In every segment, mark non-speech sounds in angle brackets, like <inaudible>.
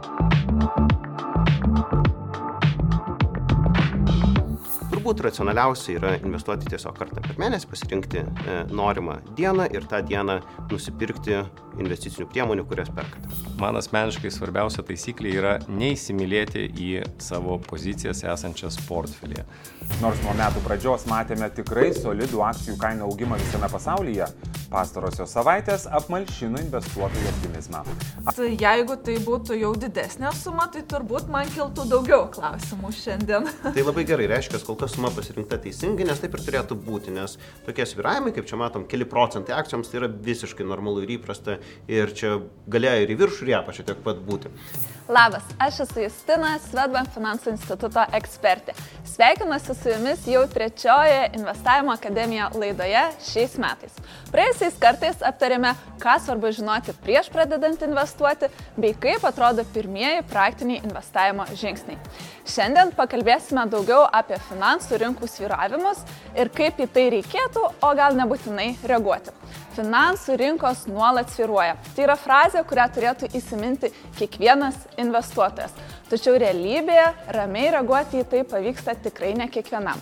Thank you. Turbūt racionaliausia yra investuoti tiesiog kartą per mėnesį, pasirinkti e, norimą dieną ir tą dieną nusipirkti investicinių priemonių, kurias perkate. Man asmeniškai svarbiausia taisyklė yra neįsimylėti į savo pozicijas esančias portfelėje. Nors nuo metų pradžios matėme tikrai solidų akcijų kainų augimą visame pasaulyje, pastarosios savaitės apmalšino investuotojų optimizmą. Tai jeigu tai būtų jau didesnė suma, tai turbūt man kiltų daugiau klausimų šiandien. Tai labai gerai reiškia, kol kas suma pasirinkta teisingai, nes taip ir turėtų būti, nes tokie sviravimai, kaip čia matom, keli procentai akcijoms, tai yra visiškai normalu ir įprasta ir čia galėjo ir į viršų, ir į apačią tiek pat būti. Labas, aš esu Justina, Svetbank finansų instituto ekspertė. Sveikinuosi su jumis jau trečioje investavimo akademija laidoje šiais metais. Praėjusiais kartais aptarėme, ką svarbu žinoti prieš pradedant investuoti, bei kaip atrodo pirmieji praktiniai investavimo žingsniai. Šiandien pakalbėsime daugiau apie finansų rinkų sviravimus ir kaip į tai reikėtų, o gal nebūtinai reaguoti finansų rinkos nuolat sviruoja. Tai yra frazė, kurią turėtų įsiminti kiekvienas investuotojas. Tačiau realybėje ramiai reaguoti į tai pavyksta tikrai ne kiekvienam.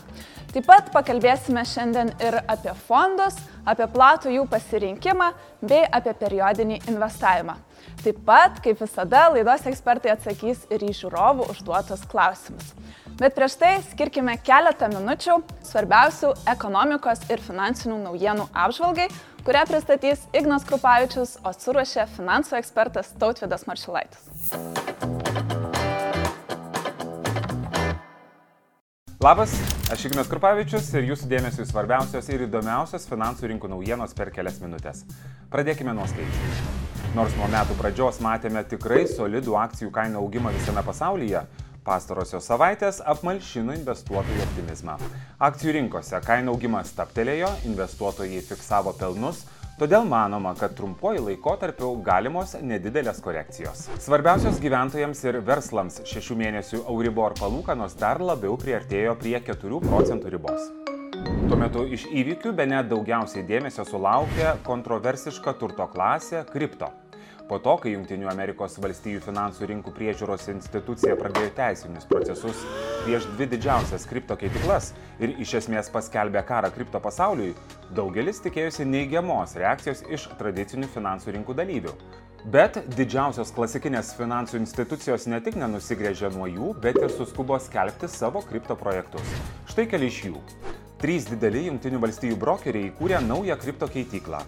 Taip pat pakalbėsime šiandien ir apie fondus, apie platų jų pasirinkimą bei apie periodinį investavimą. Taip pat, kaip visada, laidos ekspertai atsakys ir į žiūrovų užduotus klausimus. Bet prieš tai skirkime keletą minučių svarbiausių ekonomikos ir finansinių naujienų apžvalgai, kurią pristatys Ignas Krupavičius, o suruošė finansų ekspertas Tautvidas Maršilaitis. Labas, aš Ignas Krupavičius ir jūsų dėmesio į svarbiausios ir įdomiausios finansų rinkų naujienos per kelias minutės. Pradėkime nuo skaičių. Nors nuo metų pradžios matėme tikrai solidų akcijų kainų augimą visame pasaulyje, Pastarosios savaitės apmalšino investuotojų optimizmą. Akcijų rinkose kainų augimas staptelėjo, investuotojai fiksavo pelnus, todėl manoma, kad trumpuoju laikotarpiu galimos nedidelės korekcijos. Svarbiausios gyventojams ir verslams šešių mėnesių Euribor palūkanos dar labiau priartėjo prie 4 procentų ribos. Tuo metu iš įvykių be net daugiausiai dėmesio sulaukė kontroversiška turto klasė - kripto. Po to, kai Junktinių Amerikos valstijų finansų rinkų priežiūros institucija pradėjo teisinius procesus prieš dvi didžiausias kripto keitiklas ir iš esmės paskelbė karą kripto pasauliui, daugelis tikėjosi neigiamos reakcijos iš tradicinių finansų rinkų dalyvių. Bet didžiausios klasikinės finansų institucijos ne tik nenusigrėžė nuo jų, bet ir suskubo skelbti savo kripto projektus. Štai keli iš jų. Trys dideli Junktinių valstijų brokeriai įkūrė naują kripto keityklą.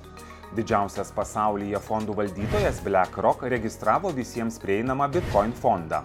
Didžiausias pasaulyje fondų valdytojas BlackRock registravo visiems prieinamą Bitcoin fondą.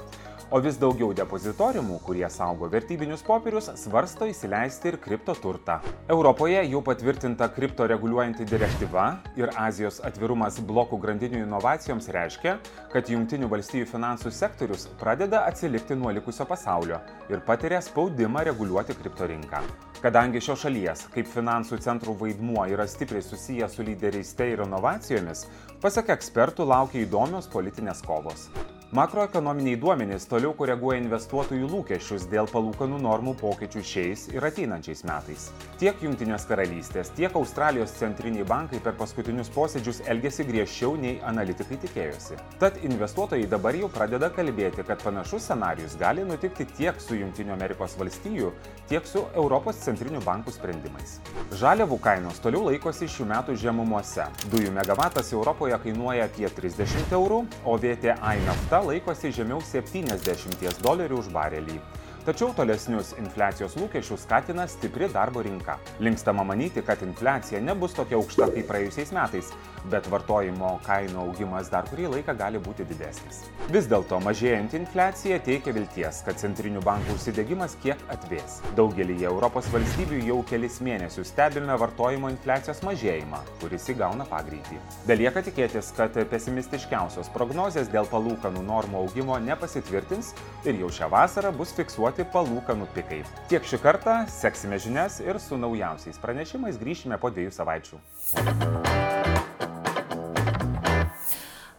O vis daugiau depozitoriumų, kurie saugo vertybinius popierius, svarsto įsileisti ir kripto turtą. Europoje jau patvirtinta kripto reguliuojanti direktyva ir Azijos atvirumas blokų grandinių inovacijoms reiškia, kad Junktinių valstybių finansų sektorius pradeda atsilikti nuo likusio pasaulio ir patiria spaudimą reguliuoti kripto rinką. Kadangi šios šalies kaip finansų centrų vaidmuo yra stipriai susijęs su lyderyste ir inovacijomis, pasak ekspertų laukia įdomios politinės kovos. Makroekonominiai duomenys toliau koreguoja investuotojų lūkesčius dėl palūkanų normų pokyčių šiais ir ateinančiais metais. Tiek Junktinės karalystės, tiek Australijos centriniai bankai per paskutinius posėdžius elgėsi griežčiau nei analitikai tikėjosi. Tad investuotojai dabar jau pradeda kalbėti, kad panašus scenarius gali nutikti tiek su Junktinių Amerikos valstijų, tiek su Europos centrinių bankų sprendimais. Žaliavų kainos toliau laikosi šių metų žemumuose. Dujų megavatas Europoje kainuoja apie 30 eurų, o VTI nafta laikosi žemiau 70 dolerių už barelį. Tačiau tolesnius infliacijos lūkesčius skatina stipri darbo rinka. Linkstama manyti, kad infliacija nebus tokia aukšta kaip praėjusiais metais, bet vartojimo kainų augimas dar kurį laiką gali būti didesnis. Vis dėlto mažėjanti infliacija teikia vilties, kad centrinių bankų užsidegimas kiek atvės. Daugelį Europos valstybių jau kelis mėnesius stebime vartojimo infliacijos mažėjimą, kuris įgauna pagreitį. Belieka tikėtis, kad pesimistiškiausios prognozijas dėl palūkanų normų augimo nepasitvirtins ir jau šią vasarą bus fiksuoti palūkanų pikai. Tiek šį kartą, seksime žinias ir su naujausiais pranešimais grįšime po dviejų savaičių.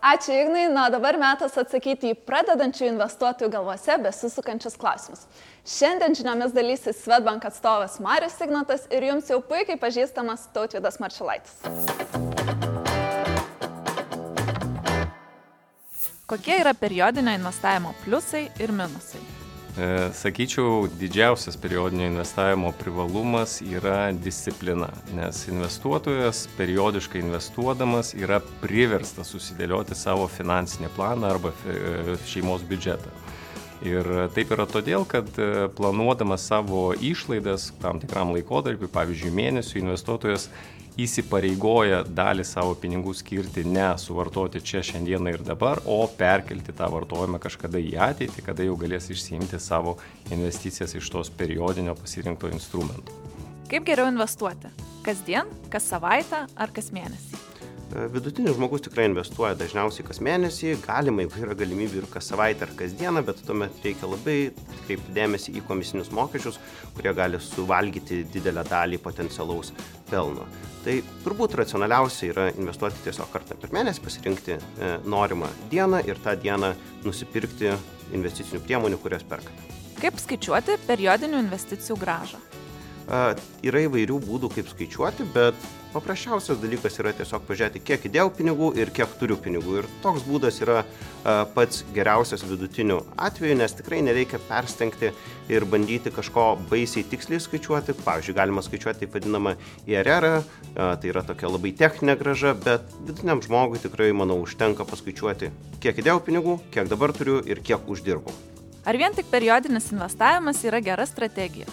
Ačiū Ignai, na dabar metas atsakyti į pradedančių investuotojų galvose besisukančius klausimus. Šiandien žiniomis dalysis Svetbank atstovas Marius Signatas ir jums jau puikiai pažįstamas Tautvidas Maršalaitis. Kokie yra periodinio investavimo pliusai ir minusai? E, sakyčiau, didžiausias periodinio investavimo privalumas yra disciplina, nes investuotojas periodiškai investuodamas yra priverstas susidėlioti savo finansinį planą arba e, šeimos biudžetą. Ir taip yra todėl, kad e, planuodamas savo išlaidas tam tikram laikotarpiu, pavyzdžiui, mėnesių, investuotojas įsipareigoja dalį savo pinigų skirti ne suvartoti čia šiandieną ir dabar, o perkelti tą vartojimą kažkada į ateitį, kada jau galės išsiimti savo investicijas iš tos periodinio pasirinkto instrumento. Kaip geriau investuoti? Kasdien, kas savaitę ar kas mėnesį? E, vidutinis žmogus tikrai investuoja dažniausiai kas mėnesį, galima, jeigu yra galimybė ir kas savaitę ar kas dieną, bet tuomet reikia labai kreipti dėmesį į komisinius mokesčius, kurie gali suvalgyti didelę dalį potencialaus pelno. Tai turbūt racionaliausia yra investuoti tiesiog kartą per mėnesį, pasirinkti e, norimą dieną ir tą dieną nusipirkti investicinių priemonių, kurias perkate. Kaip skaičiuoti periodinių investicijų gražą? Yra įvairių būdų, kaip skaičiuoti, bet paprasčiausias dalykas yra tiesiog pažiūrėti, kiek įdėjau pinigų ir kiek turiu pinigų. Ir toks būdas yra pats geriausias vidutiniu atveju, nes tikrai nereikia perstengti ir bandyti kažko baisiai tiksliai skaičiuoti. Pavyzdžiui, galima skaičiuoti taip vadinamą IRR, tai yra tokia labai techninė graža, bet vidutiniam žmogui tikrai, manau, užtenka paskaičiuoti, kiek įdėjau pinigų, kiek dabar turiu ir kiek uždirbau. Ar vien tik periodinis investavimas yra gera strategija?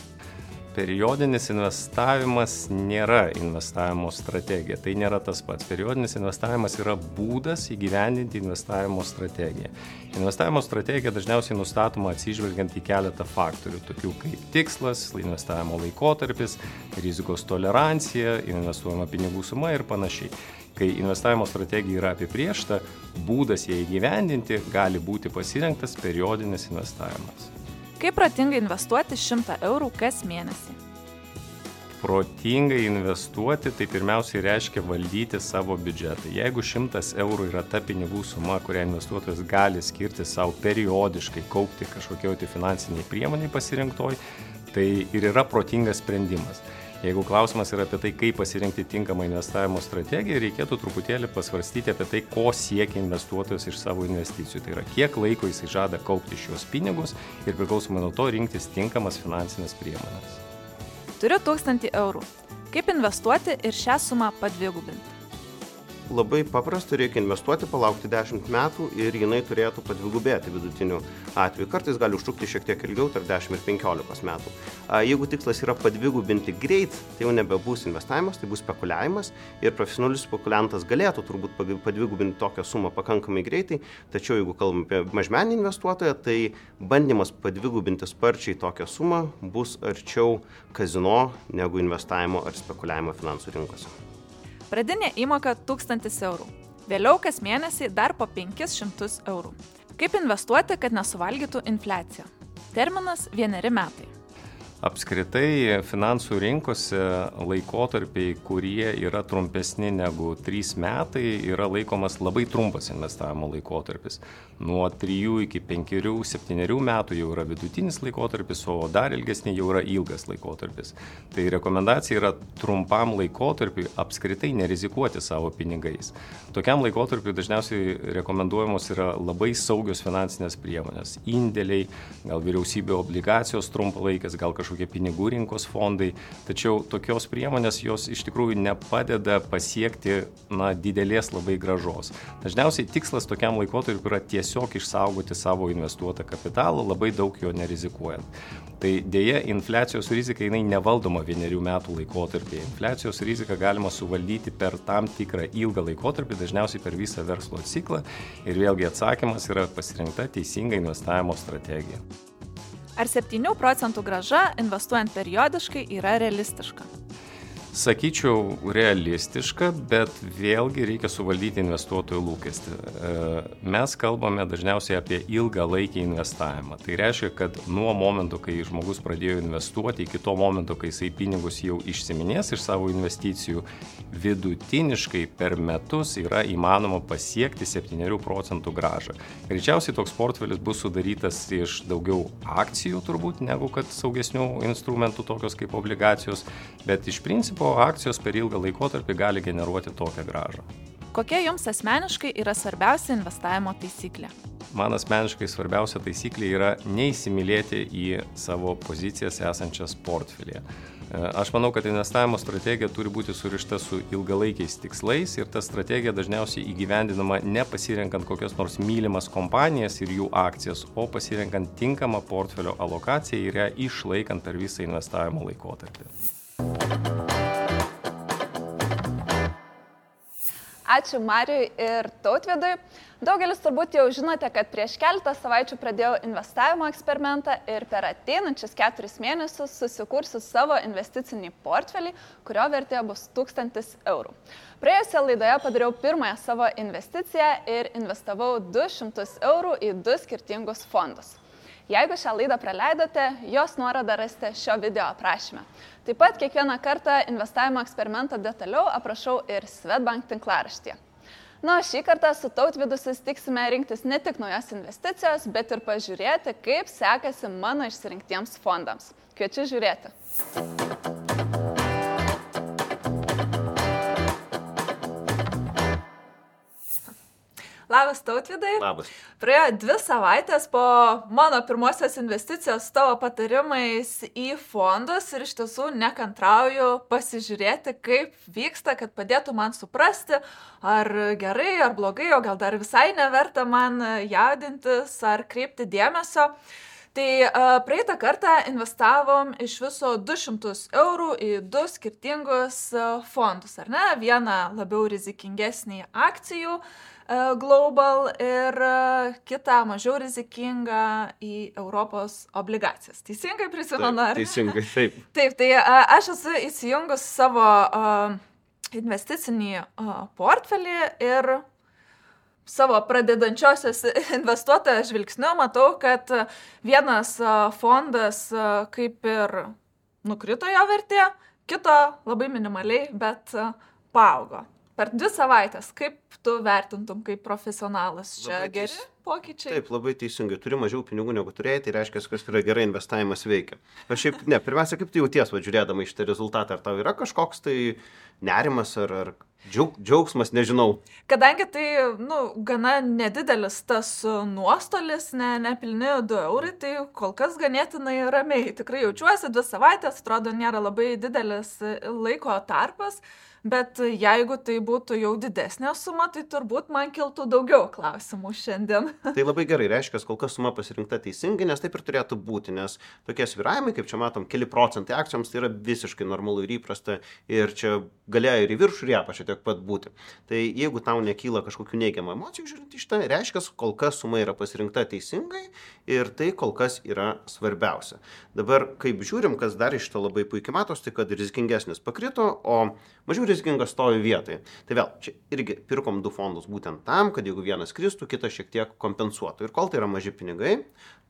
Periodinis investavimas nėra investavimo strategija. Tai nėra tas pats. Periodinis investavimas yra būdas įgyvendinti investavimo strategiją. Investavimo strategija dažniausiai nustatoma atsižvelgiant į keletą faktorių, tokių kaip tikslas, investavimo laikotarpis, rizikos tolerancija, investuojama pinigų suma ir panašiai. Kai investavimo strategija yra apibriešta, būdas ją įgyvendinti gali būti pasirinktas periodinis investavimas. Kaip protingai investuoti 100 eurų kas mėnesį? Protingai investuoti tai pirmiausiai reiškia valdyti savo biudžetą. Jeigu 100 eurų yra ta pinigų suma, kurią investuotojas gali skirti savo periodiškai kaupti kažkokioj tai finansiniai priemoniai pasirinktoj, tai ir yra protingas sprendimas. Jeigu klausimas yra apie tai, kaip pasirinkti tinkamą investavimo strategiją, reikėtų truputėlį pasvarstyti apie tai, ko siekia investuotojas iš savo investicijų. Tai yra, kiek laiko jisai žada kaupti šios pinigus ir priklausomai nuo to rinktis tinkamas finansinės priemonės. Turiu 1000 eurų. Kaip investuoti ir šią sumą padvigubinti? Labai paprasta, reikia investuoti, palaukti 10 metų ir jinai turėtų padvigubėti vidutiniu atveju. Kartais gali užtrukti šiek tiek ilgiau, tarp 10 ir 15 metų. Jeigu tikslas yra padvigubinti greit, tai jau nebebus investavimas, tai bus spekuliavimas ir profesionalus spekuliantas galėtų turbūt padvigubinti tokią sumą pakankamai greitai, tačiau jeigu kalbame apie mažmenį investuotoją, tai bandymas padvigubinti sparčiai tokią sumą bus arčiau kazino negu investavimo ar spekuliavimo finansų rinkose. Pradinė įmoka 1000 eurų. Vėliau kas mėnesį dar po 500 eurų. Kaip investuoti, kad nesuvalgytų infliacija? Terminas vieneri metai. Apskritai finansų rinkose laikotarpiai, kurie yra trumpesni negu 3 metai, yra laikomas labai trumpas investavimo laikotarpis. Nuo 3 iki 5-7 metų jau yra vidutinis laikotarpis, o dar ilgesnį jau yra ilgas laikotarpis. Tai rekomendacija yra trumpam laikotarpiui apskritai nerizikuoti savo pinigais. Tokiam laikotarpiui dažniausiai rekomenduojamos yra labai saugios finansinės priemonės. Indėliai, gal vyriausybė obligacijos trumpalaikės, gal kažkokie kažkokie pinigų rinkos fondai, tačiau tokios priemonės jos iš tikrųjų nepadeda pasiekti na, didelės labai gražos. Dažniausiai tikslas tokiam laikotarpiu yra tiesiog išsaugoti savo investuotą kapitalą, labai daug jo nerizikuojant. Tai dėja, infliacijos rizika jinai nevaldoma vienerių metų laikotarpį. Infliacijos riziką galima suvaldyti per tam tikrą ilgą laikotarpį, dažniausiai per visą verslo ciklą. Ir vėlgi atsakymas yra pasirinkta teisinga investavimo strategija. Ar 7 procentų graža investuojant periodiškai yra realistiška? Sakyčiau, realistiška, bet vėlgi reikia suvaldyti investuotojų lūkestį. E, mes kalbame dažniausiai apie ilgą laikį investavimą. Tai reiškia, kad nuo momento, kai žmogus pradėjo investuoti, iki to momento, kai jisai pinigus jau išsiminės iš savo investicijų, vidutiniškai per metus yra įmanoma pasiekti 7 procentų gražą. Greičiausiai toks portfelis bus sudarytas iš daugiau akcijų turbūt, negu kad saugesnių instrumentų, tokios kaip obligacijos, bet iš principo akcijos per ilgą laikotarpį gali generuoti tokią gražą. Kokia jums asmeniškai yra svarbiausia investavimo taisyklė? Man asmeniškai svarbiausia taisyklė yra neįsimylėti į savo pozicijas esančias portfelėje. Aš manau, kad investavimo strategija turi būti surišta su ilgalaikiais tikslais ir ta strategija dažniausiai įgyvendinama ne pasirenkant kokias nors mylimas kompanijas ir jų akcijas, o pasirenkant tinkamą portfelio alokaciją ir ją išlaikant per visą investavimo laikotarpį. Ačiū Mariui ir Tautvidui. Daugelis turbūt jau žinote, kad prieš keletą savaičių pradėjau investavimo eksperimentą ir per ateinančius keturis mėnesius susikursiu savo investicinį portfelį, kurio vertė bus 1000 eurų. Praėjusią laidoje padariau pirmąją savo investiciją ir investavau 200 eurų į du skirtingus fondus. Jeigu šią laidą praleidote, jos nuorodą rasite šio video aprašyme. Taip pat kiekvieną kartą investavimo eksperimento detaliau aprašau ir Svetbank tinklaraštyje. Na, šį kartą su tautvidu susitiksime rinktis ne tik naujas investicijos, bet ir pažiūrėti, kaip sekasi mano išsirinktiems fondams. Kviečiu žiūrėti. Labas tautvidai. Labas. Praėjo dvi savaitės po mano pirmosios investicijos tavo patarimais į fondus ir iš tiesų nekantrauju pasižiūrėti, kaip vyksta, kad padėtų man suprasti, ar gerai, ar blogai, o gal dar visai neverta man jaudintis ar kreipti dėmesio. Tai uh, praeitą kartą investavom iš viso 200 eurų į du skirtingus uh, fondus, ar ne? Vieną labiau rizikingesnį akcijų Global ir uh, kitą mažiau rizikingą į Europos obligacijas. Teisingai prisimenu, ar? Teisingai, taip. <laughs> Taip, tai uh, aš esu įsijungus savo investicinį portfelį ir savo pradedančiosios <laughs> investuotojo žvilgsniu matau, kad vienas fondas kaip ir nukrito jo vertė, kito labai minimaliai, bet paaugo. Per dvi savaitės, kaip tu vertintum kaip profesionalas, čia Labai geri pokyčiai? Taip, labai teisingai. Turi mažiau pinigų negu turėjai, tai reiškia, kad yra gerai investavimas veikia. Aš šiaip, ne, pirmiausia, kaip tu jauties, va, žiūrėdama iš tą rezultatą, ar tau yra kažkoks tai nerimas ar, ar džiaug, džiaugsmas, nežinau. Kadangi tai, nu, gana nedidelis tas nuostolis, ne, nepilni 2 eurai, tai kol kas ganėtinai ramiai. Tikrai jaučiuosi, dvi savaitės, atrodo, nėra labai didelis laiko tarpas, bet jeigu tai būtų jau didesnė suma, tai turbūt man kiltų daugiau klausimų šiandien. <laughs> Tai labai gerai, reiškia, kol kas suma pasirinkta teisingai, nes taip ir turėtų būti, nes tokie sviravimai, kaip čia matom, keli procentai akcijoms, tai yra visiškai normalu ir įprasta ir čia galėjo ir į viršų, ir į apačią tiek pat būti. Tai jeigu tau nekyla kažkokių neigiamų emocijų žiūrint iš tą, reiškia, kol kas suma yra pasirinkta teisingai ir tai kol kas yra svarbiausia. Dabar, kaip žiūrim, kas dar iš to labai puikiai matos, tai kad rizikingesnis pakrito, o mažiau rizikingas stovi vietoje. Tai vėl, čia irgi pirkom du fondus būtent tam, kad jeigu vienas kristų, kitas šiek tiek kompensuotų. Ir kol tai yra maži pinigai,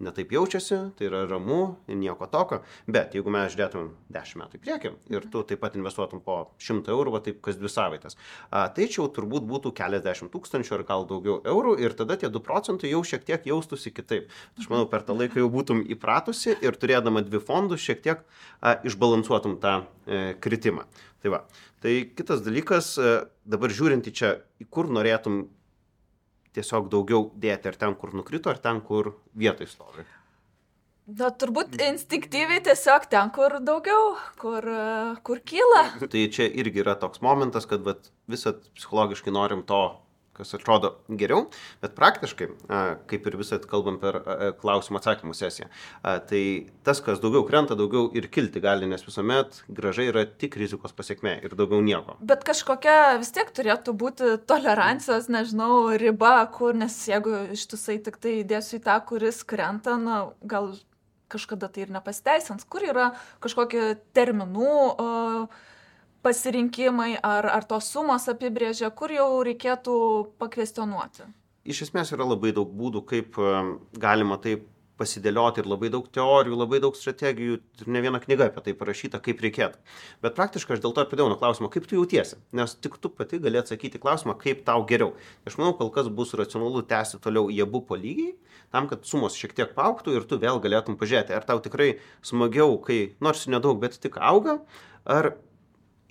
netaip jaučiasi, tai yra ramu, nieko tokio. Bet jeigu mes žiūrėtumėm 10 metų į priekį ir tu taip pat investuotum po 100 eurų, va taip kas dvi savaitės, a, tai čia jau turbūt būtų keliasdešimt tūkstančių ar gal daugiau eurų ir tada tie 2 procentai jau šiek tiek jaustųsi kitaip. Aš manau, per tą laiką jau būtum įpratusi ir turėdama dvi fondus šiek tiek a, išbalansuotum tą e, kritimą. Tai va. Tai kitas dalykas, e, dabar žiūrint į čia, į kur norėtum tiesiog daugiau dėti, ar ten, kur nukrito, ar ten, kur vietoj stovi. Na, turbūt instinktyviai tiesiog ten, kur daugiau, kur, uh, kur kyla. Tai čia irgi yra toks momentas, kad vat, visat psichologiškai norim to, kas atrodo geriau, bet praktiškai, kaip ir visat kalbam per klausimų atsakymų sesiją, tai tas, kas daugiau krenta, daugiau ir kilti gali, nes visuomet gražai yra tik rizikos pasiekmė ir daugiau nieko. Bet kažkokia vis tiek turėtų būti tolerancijos, nežinau, riba, kur, nes jeigu ištisai tik tai įdėsiu į tą, kuris krenta, na, gal kažkada tai ir nepasiteisins. Kur yra kažkokie terminų uh, pasirinkimai, ar, ar tos sumos apibrėžia, kur jau reikėtų pakvestionuoti? Iš esmės yra labai daug būdų, kaip galima taip pasidėlioti ir labai daug teorijų, labai daug strategijų ir ne viena knyga apie tai parašyta, kaip reikėtų. Bet praktiškai aš dėl to ir pradėjau nuo klausimo, kaip tu jautiesi, nes tik tu pati gali atsakyti klausimą, kaip tau geriau. Aš manau, kol kas bus racionalu tęsti toliau jie abu po lygiai, tam, kad sumos šiek tiek pauktų ir tu vėl galėtum pažiūrėti, ar tau tikrai smagiau, kai nors nedaug, bet tik auga, ar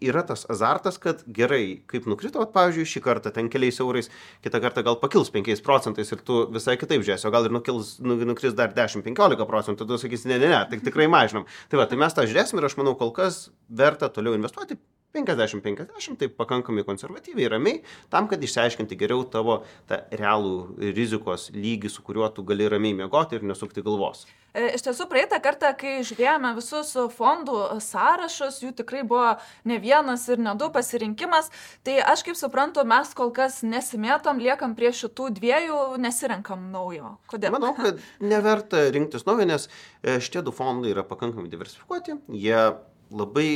yra tas azartas, kad gerai, kaip nukrito, vat, pavyzdžiui, šį kartą ten keliais eurais, kitą kartą gal pakils 5 procentais ir tu visai kitaip žiūrėsi, o gal ir nukils, nu, nukris dar 10-15 procentų, tu sakysi, ne, ne, ne, tai tikrai mažinam. Tai va, tai mes tą žiūrėsim ir aš manau, kol kas verta toliau investuoti 50-50, tai pakankamai konservatyviai, ramiai, tam, kad išsiaiškinti geriau tavo tą realų rizikos lygį, su kuriuo tu gali ramiai miegoti ir nesukti galvos. E, iš tiesų, praeitą kartą, kai žiūrėjome visus fondų sąrašus, jų tikrai buvo ne vienas ir ne du pasirinkimas, tai aš kaip suprantu, mes kol kas nesimėtom, liekam prie šitų dviejų, nesirenkam naujo. Kodėl? Manau, kad neverta rinktis naujo, nes e, šitie du fondai yra pakankamai diversifikuoti, jie labai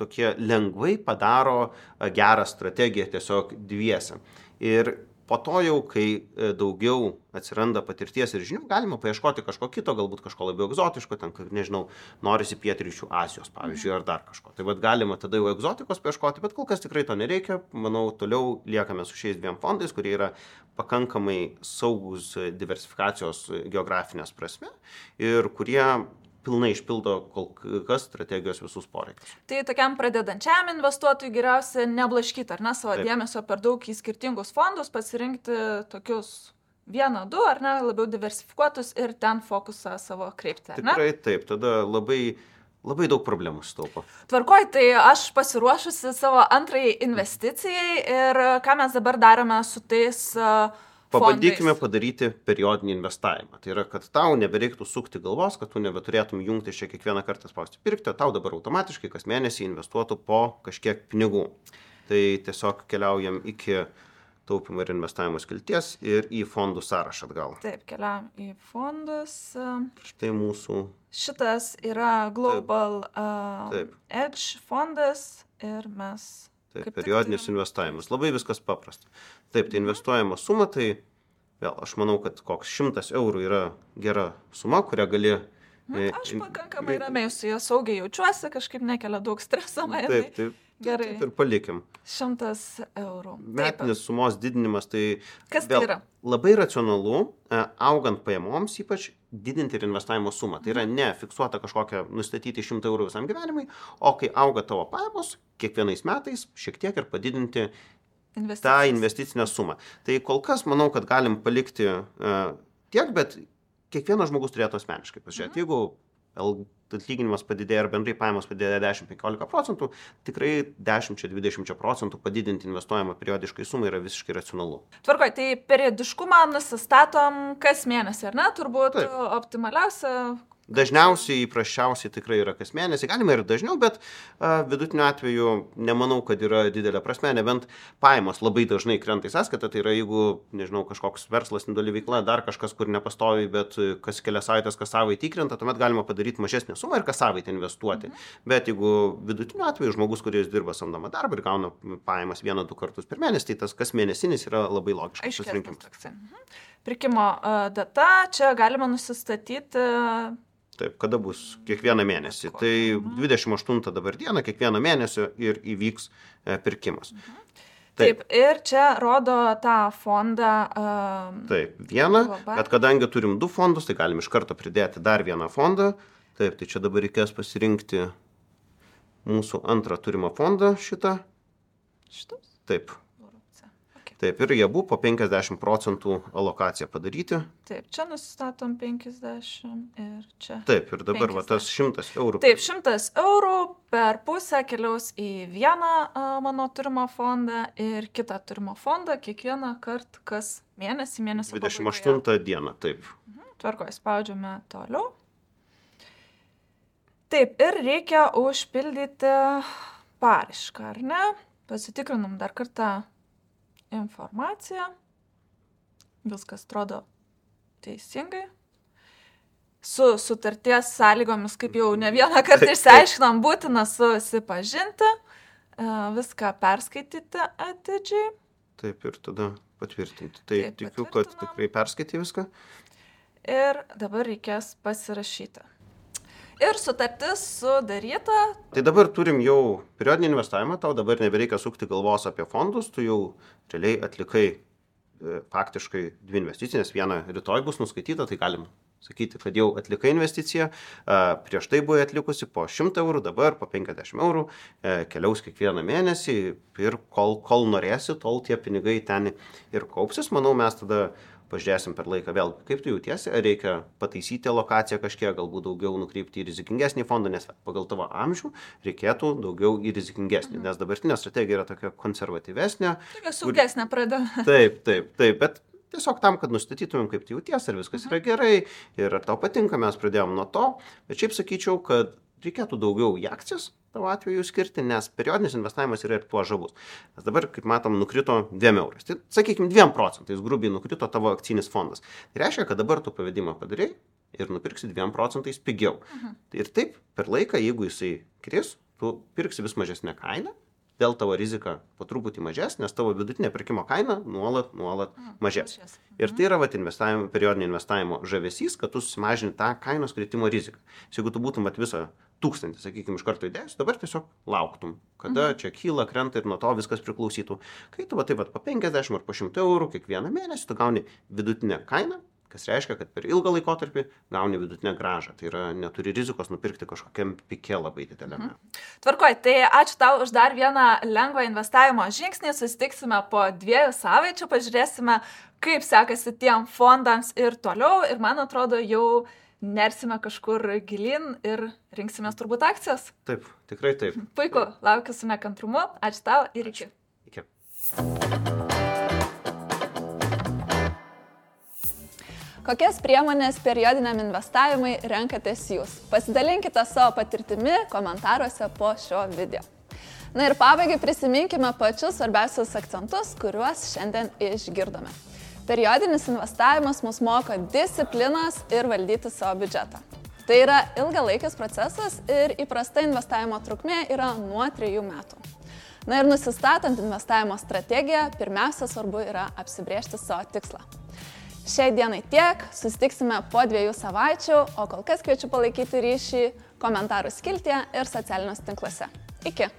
tokie lengvai padaro gerą strategiją tiesiog dviese. Ir po to jau, kai e, daugiau atsiranda patirties ir žinių, galima paieškoti kažko kito, galbūt kažko labiau egzotiško, ten, nežinau, norisi pietryčių Azijos, pavyzdžiui, ar dar kažko. Tai vad galima tada jau egzotikos paieškoti, bet kol kas tikrai to nereikia. Manau, toliau liekame su šiais dviem fondais, kurie yra pakankamai saugus diversifikacijos geografinės prasme ir kurie pilnai išpildo kol kas strategijos visus poreikius. Tai tokiam pradedančiam investuotojui geriausia neblaškyti, ar ne, savo Taip. dėmesio per daug į skirtingus fondus, pasirinkti tokius vieną, du, ar ne, labiau diversifikuotus ir ten fokusą savo kreipti. Tikrai taip, tada labai labai daug problemų sutaupo. Tvarkoj, tai aš pasiruošusi savo antrai investicijai ir ką mes dabar darome su tais uh, Pabandykime fondais. padaryti periodinį investavimą. Tai yra, kad tau nebereiktų sukti galvos, kad tu nebeturėtum jungti čia kiekvieną kartą spausti pirkti, tau dabar automatiškai kas mėnesį investuotų po kažkiek pinigų. Tai tiesiog keliaujam iki taupimo ir investavimo skilties ir į fondų sąrašą atgal. Taip, keliam į fondus. Štai mūsų. Šitas yra Global Taip. Uh, Taip. Edge fondas ir mes Taip, Kaip periodinis investavimas. Labai viskas paprasta. Taip, tai investuojama suma, tai vėl aš manau, kad koks šimtas eurų yra gera suma, kurią gali e, aš pakankamai ramiai su juo saugiai jaučiuosi, kažkaip nekelia daug streso. Man, taip, taip. Gerai. Taip ir palikim. Šimtas eurų. Metinis sumos didinimas, tai... Kas tai yra? Labai racionalu, e, augant pajamoms, ypač didinti ir investavimo sumą. Tai yra ne fiksuota kažkokia nustatyti 100 eurų visam gyvenimui, o kai auga tavo pajamos, kiekvienais metais šiek tiek ir padidinti tą investicinę sumą. Tai kol kas manau, kad galim palikti uh, tiek, bet kiekvienas žmogus turėtų asmeniškai pasižiūrėti. Mhm. Jeigu atlyginimas padidėja ir bendrai pajamos padidėja 10-15 procentų, tikrai 10-20 procentų padidinti investuojamą periodiškai sumą yra visiškai racionalu. Tvarkoj, tai periodiškumą nusistatom kas mėnesį, ar ne? Turbūt Taip. optimaliausia, Dažniausiai, įprasčiausiai tikrai yra kas mėnesį, galima ir dažniau, bet a, vidutiniu atveju nemanau, kad yra didelė prasme, nebent pajamos labai dažnai krenta į sąskaitą, tai yra jeigu, nežinau, kažkoks verslas, nedali veikla, dar kažkas, kur nepastovi, bet kas kelias savaitės, kas savaitę įkrenta, tuomet galima padaryti mažesnę sumą ir kas savaitę investuoti. Mhm. Bet jeigu vidutiniu atveju žmogus, kuris dirba samdomą darbą ir gauna pajamas vieną, du kartus per mėnesį, tai tas kas mėnesinis yra labai logiškas pasirinkimas. Mhm. Pirkimo data, čia galima nusistatyti Taip, kada bus kiekvieną mėnesį. Tai 28 dabar dieną, kiekvieną mėnesį ir įvyks e, pirkimas. Mhm. Taip. Taip, ir čia rodo tą fondą. Um, Taip, vieną, bet kadangi turim du fondus, tai galim iš karto pridėti dar vieną fondą. Taip, tai čia dabar reikės pasirinkti mūsų antrą turimą fondą šitą. Šitas? Taip. Taip, ir jie buvo po 50 procentų alokaciją padaryti. Taip, čia nusistatom 50 ir čia. Taip, ir dabar 50. va, tas 100 eurų. Taip, 100 eurų per pusę keliaus į vieną a, mano turimą fondą ir kitą turimą fondą kiekvieną kartą, kas mėnesį, mėnesį. 28 pabaigoje. dieną, taip. Mhm, Tvarko, spaudžiame toliau. Taip, ir reikia užpildyti paraišką, ar ne? Pasitikrinam dar kartą informaciją. Viskas atrodo teisingai. Su sutarties sąlygomis, kaip jau ne vieną kartą išsiaiškinom, būtina susipažinti, e, viską perskaityti atidžiai. Taip ir tada patvirtinti. Tai Taip, tikiu, kad tikrai perskaitai viską. Ir dabar reikės pasirašyti ir sutartis sudaryta. Tai dabar turim jau periodinį investavimą, tau dabar nebereikia sukti galvos apie fondus, tu jau realiai atlikai e, faktiškai dvi investicinės, viena rytoj bus nuskaityta, tai galim sakyti, kad jau atlikai investiciją, prieš tai buvai atlikusi po 100 eurų, dabar po 50 eurų, e, keliaus kiekvieną mėnesį ir kol, kol norėsi, tol tie pinigai ten ir kaupsis. Manau, mes tada pažiūrėsim per laiką vėl, kaip tu jautiesi, ar reikia pataisyti lokaciją kažkiek, galbūt daugiau nukreipti į rizikingesnį fondą, nes pagal tavo amžių reikėtų daugiau į rizikingesnį, nes dabartinė strategija yra tokia konservatyvesnė. Tokia saugesnė pradeda. <laughs> Taip, taip, taip, bet Tiesiog tam, kad nustatytumėm, kaip tai jauties, ar viskas yra gerai ir ar tau patinka, mes pradėjom nuo to. Bet šiaip sakyčiau, kad reikėtų daugiau į akcijas tavo atveju skirti, nes periodinis investavimas yra ir tuo žavus. Nes dabar, kaip matom, nukrito 2 eurais. Tai sakykime, 2 procentais grubiai nukrito tavo akcinis fondas. Tai reiškia, kad dabar tu pavedimą padarai ir nupirksi 2 procentais pigiau. Mhm. Ir taip, per laiką, jeigu jisai kris, tu pirksi vis mažesnę kainą vėl tavo rizika po truputį mažės, nes tavo vidutinė pirkimo kaina nuolat, nuolat mm, mažės. Ir tai yra vat, investavimo, periodinio investavimo žavesys, kad tu sumažini tą kainos kritimo riziką. Jeigu tu būtum at visą tūkstantį, sakykime, iš karto įdėjus, dabar tiesiog lauktum, kada mhm. čia kyla, krenta ir nuo to viskas priklausytų. Kai tu va taip pat po 50 ar po 100 eurų kiekvieną mėnesį tu gauni vidutinę kainą, kas reiškia, kad per ilgą laikotarpį gauni vidutinę gražą. Tai yra neturi rizikos nupirkti kažkokiam pike labai dideliame. Mhm. Tvarkoj, tai ačiū tau už dar vieną lengvą investavimo žingsnį. Susitiksime po dviejų savaičių, pažiūrėsime, kaip sekasi tiem fondams ir toliau. Ir man atrodo, jau nersime kažkur gilin ir rinksimės turbūt akcijas. Taip, tikrai taip. Puiku, laukiu su nekantrumu. Ačiū tau ir iki. Iki. Kokias priemonės periodiniam investavimui renkatės jūs? Pasidalinkite savo patirtimi komentaruose po šio video. Na ir pabaigai prisiminkime pačius svarbiausius akcentus, kuriuos šiandien išgirdome. Periodinis investavimas mus moko disciplinos ir valdyti savo biudžetą. Tai yra ilgalaikis procesas ir įprasta investavimo trukmė yra nuo 3 metų. Na ir nusistatant investavimo strategiją, pirmiausia svarbu yra apsibriežti savo tikslą. Šiai dienai tiek, susitiksime po dviejų savaičių, o kol kas kviečiu palaikyti ryšį komentarų skiltyje ir socialiniuose tinkluose. Iki!